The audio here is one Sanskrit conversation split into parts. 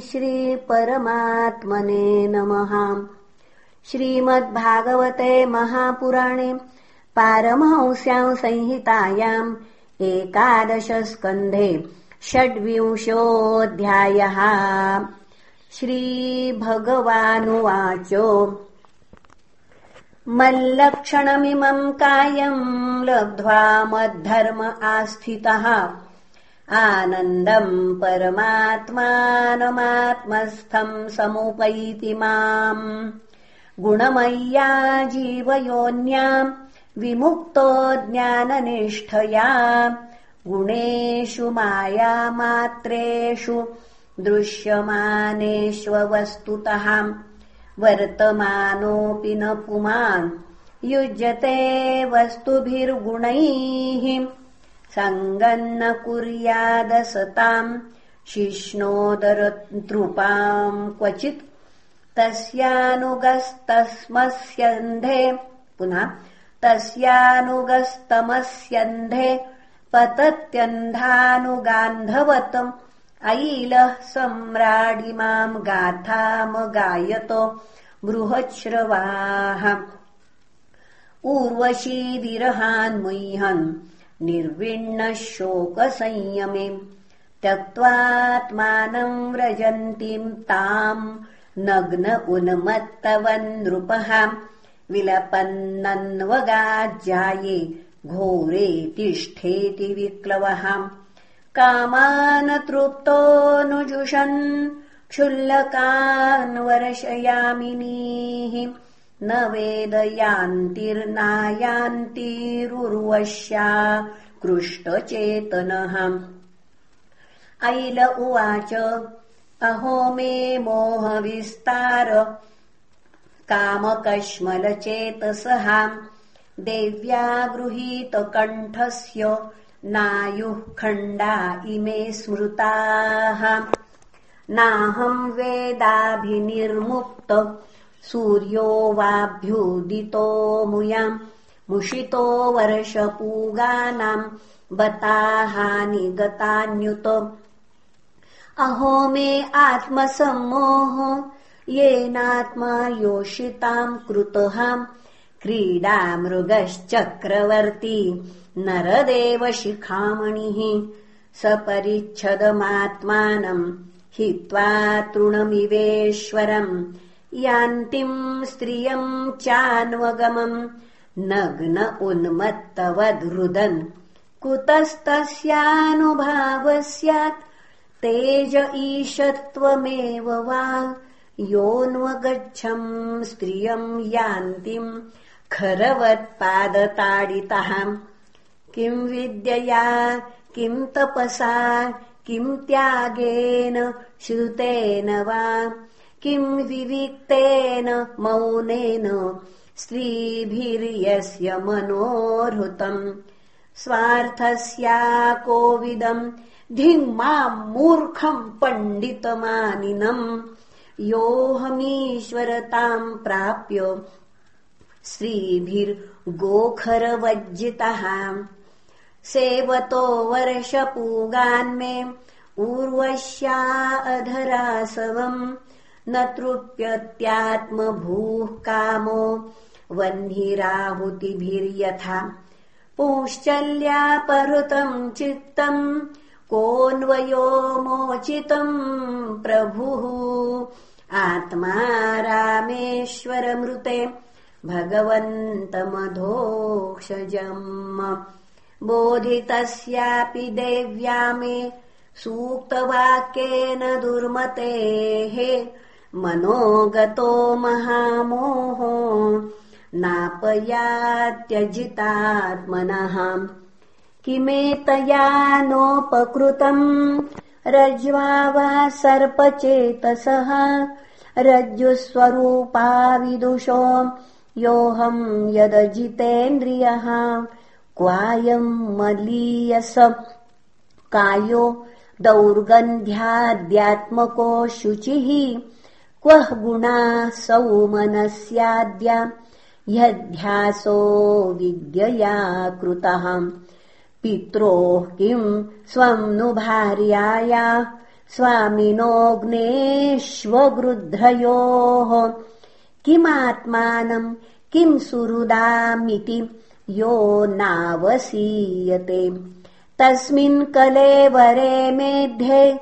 श्रीपरमात्मने नमः। श्रीमद्भागवते महापुराणे पारमहंस्याम् संहितायाम् एकादशस्कन्धे षड्विंशोऽध्यायः। श्रीभगवानुवाच। मल्लक्षणमिमम् कायम् लब्ध्वा मद्धर्म आस्थितः आनन्दम् परमात्मानमात्मस्थम् समुपैति माम्। गुणमय्या जीवयोन्याम् विमुक्तो ज्ञाननिष्ठया। गुणेषु मायामात्रेषु दृश्यमानेष्वस्तुतः वर्तमानोऽपि न पुमान्। युज्यते वस्तुभिर्गुणैः सङ्गन्न कुर्यादसताम् शिष्णोदरतृपाम् क्वचित् तस्यानुगस्तस्मस्यन्धे पुनः तस्यानुगस्तमस्यन्धे पतत्यन्धानुगान्धवतम् ऐलः सम्राडिमाम् गाथामगायत बृहच्छ्रवाः। ऊर्वशीदिरहान्मुह्यन् निर्विण्णः शोकसंयमे त्यक्त्वात्मानम् व्रजन्तीम् ताम् नग्न उन्मत्तवन्नृपः विलपन्नन्वगाज्जाये घोरे तिष्ठेति विक्लवः कामानतृप्तोऽनुजुषन् क्षुल्लकान् वर्षयामिनीः न वेदयान्तिर्नायान्तिरुर्वश्या कृष्टचेतनः ऐल उवाच अहो मे मोहविस्तार। कामकश्मलचेतसः। देव्या गृहीतकण्ठस्य नायुः खण्डा इमे स्मृताः। नाहम् वेदाभिनिर्मुक्त सूर्यो वाभ्युदितो मुयाम् मुषितो वर्षपूगानाम् बताहानि गतान्युत। अहो मे आत्मसम्मोह येनात्मा योषिताम् कृतः क्रीडा मृगश्चक्रवर्ती नरदेवशिखामणिः सपरिच्छदमात्मानम् हित्वा तृणमिवेश्वरम् यान्तिम् स्त्रियम् चान्वगमम् नग्न उन्मत्तवद्रुदन् कुतस्तस्यानुभावः स्यात् तेज ईशत्वमेव वा। योऽन्वगच्छम् स्त्रियम् यान्तिम् खरवत्पादताडितः। किम् विद्यया किम् तपसा किम् त्यागेन श्रुतेन वा किम् विविक्तेन मौनेन स्त्रीभिर्यस्य मनोहृतम्। स्वार्थस्या कोविदम् धिङ्माम् मूर्खम् पण्डितमानिनम्। योऽहमीश्वरताम् प्राप्य स्त्रीभिर्गोखरवज्जितः सेवतो वर्षपूगान्मे ऊर्वश्या अधरासवम् न तृप्यत्यात्मभूः कामो वह्निराहुतिभिर्यथा। पुंश्चल्यापहृतम् चित्तम् कोऽन्वयो मोचितम् प्रभुः। आत्मा रामेश्वरमृते भगवन्तमधोक्षजम्। बोधितस्यापि देव्या मे सूक्तवाक्येन दुर्मतेः मनोगतो महामोहो नापयात्यजितात्मनः। किमेतया नोपकृतम् रज्वा वा सर्पचेतसः रज्जुस्वरूपा विदुषो योऽहम् यदजितेन्द्रियः। क्वायम् मलीयस। कायो दौर्गन्ध्याद्यात्मको शुचिः क्वः गुणाः सौमनस्याद्या ह्यध्यासो विद्यया कृतः। पित्रोः किम् स्वम् नु भार्याया? स्वामिनोऽग्नेष्वगृध्रयोः किमात्मानम् किम् सुहृदामिति यो नावसीयते। तस्मिन् कलेवरे मेध्ये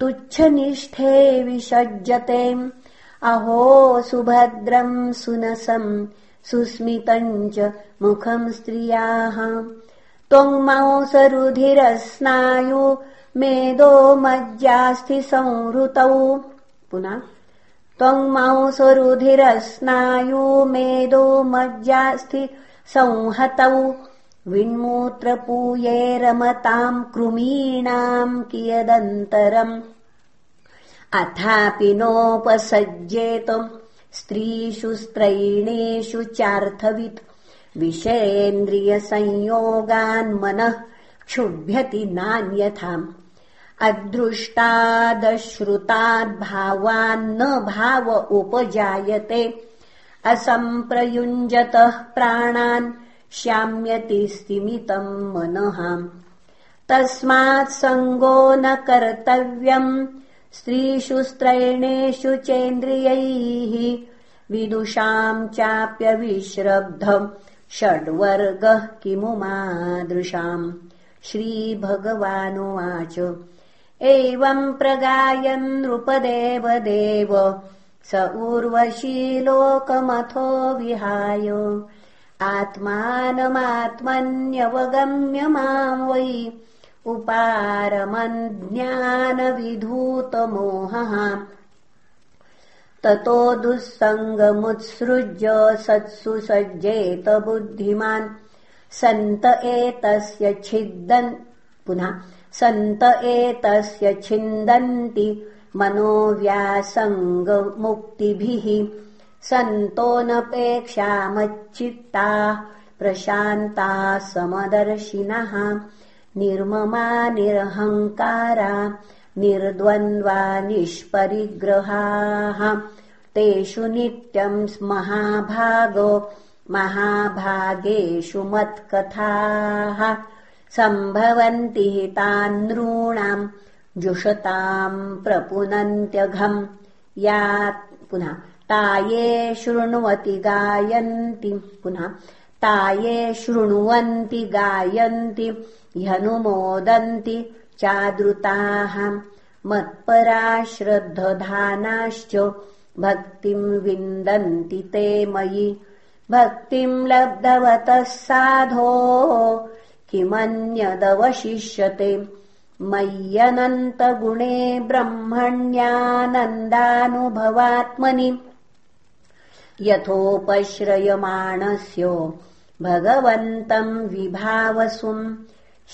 तुच्छनिष्ठे विसज्जते अहो सुभद्रम् सुनसम् सुस्मितम् च मुखम् स्त्रियाः। त्वङ्मांसरुधिरस्नायु मेदो मज्जास्थि संहृतौ। पुनः त्वङ्मांसरुधिरस्नायु मेदो मज्जास्थि संहतौ। विण्मूत्रपूये रमताम् कृमीणाम् कियदन्तरम् अथापि नोपसज्जेत स्त्रीषु स्त्रैणेषु चार्थवित् विषयेन्द्रियसंयोगान्मनः क्षुभ्यति नान्यथाम्। अदृष्टादश्रुताद्भावान्न भाव उपजायते। असम्प्रयुञ्जतः प्राणान् श्याम्यति स्तिमितम् मनः। तस्मात् सङ्गो न कर्तव्यम् स्त्रीषु स्त्रैणेषु चेन्द्रियैः विदुषाम् चाप्यविश्रब्धम्। षड्वर्गः किमु मादृशाम्? श्रीभगवानुवाच। एवम् प्रगायन् नृपदेव देव। स उर्वशीलोकमथो विहाय। आत्मानमात्मन्यवगम्य माम् वै उपारमज्ञानविधूतमोहः ततो दुःसङ्गमुत्सृज्य सत्सु सज्जेत बुद्धिमान्। सन्त एतस्य छिद्दन् पुनः सन्त एतस्य छिन्दन्ति मनोव्यासङ्गमुक्तिभिः। सन्तोऽनपेक्षामच्चित्ताः प्रशान्ताः समदर्शिनः निर्ममा निरहङ्कारा निर्द्वन्द्वा निष्परिग्रहाः। तेषु नित्यम् महाभागो महाभागेषु मत्कथाः। सम्भवन्ति तान् नॄणाम् जुषताम् प्रपुनन्त्यघम्। या पुनः ताये शृण्वति गायन्ति। पुनः ताये शृण्वन्ति गायन्ति ह्यनुमोदन्ति चादृताः। मत्परा श्रद्धधानाश्च भक्तिम् विन्दन्ति ते मयि। भक्तिम् लब्धवतः साधो किमन्यदवशिष्यते? मय्यनन्तगुणे ब्रह्मण्यानन्दानुभवात्मनि। यथोपश्रयमाणस्य भगवन्तम् विभावसुम्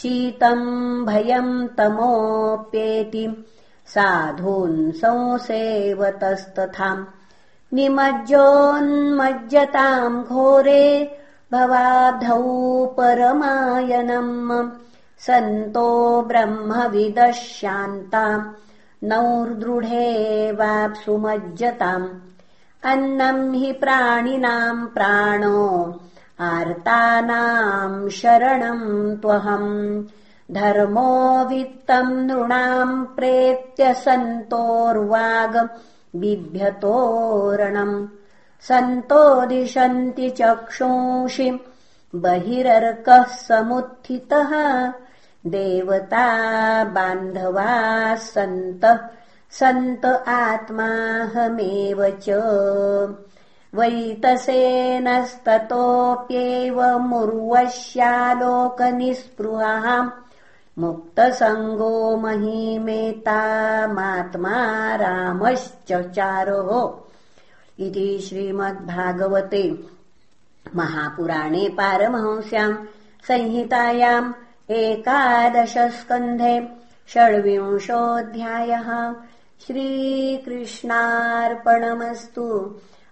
शीतम् भयम् तमोऽप्येति साधून् संसेवतस्तथाम् निमज्जोन्मज्जताम् घोरे भवाब्धौ परमायनम् सन्तो ब्रह्मविदः शान्ताम् नौर्दृढे वाप्सुमज्जताम् अन्नम् हि प्राणिनाम् प्राणो आर्तानाम् शरणम् त्वहम् धर्मो वित्तम् नृणाम् प्रेत्य सन्तोर्वाग बिभ्यतोरणम् सन्तो दिशन्ति चक्षुंषि बहिरर्कः समुत्थितः। देवता बान्धवाः सन्तः सन्त आत्माहमेव च वैतसेनस्ततोऽप्येवमुर्वश्यालोकनिःस्पृहः मुक्तसङ्गो महीमेतामात्मा रामश्च चारोः। इति श्रीमद्भागवते महापुराणे पारमहंस्याम् संहितायाम् एकादशस्कन्धे षड्विंशोऽध्यायः। श्रीकृष्णार्पणमस्तु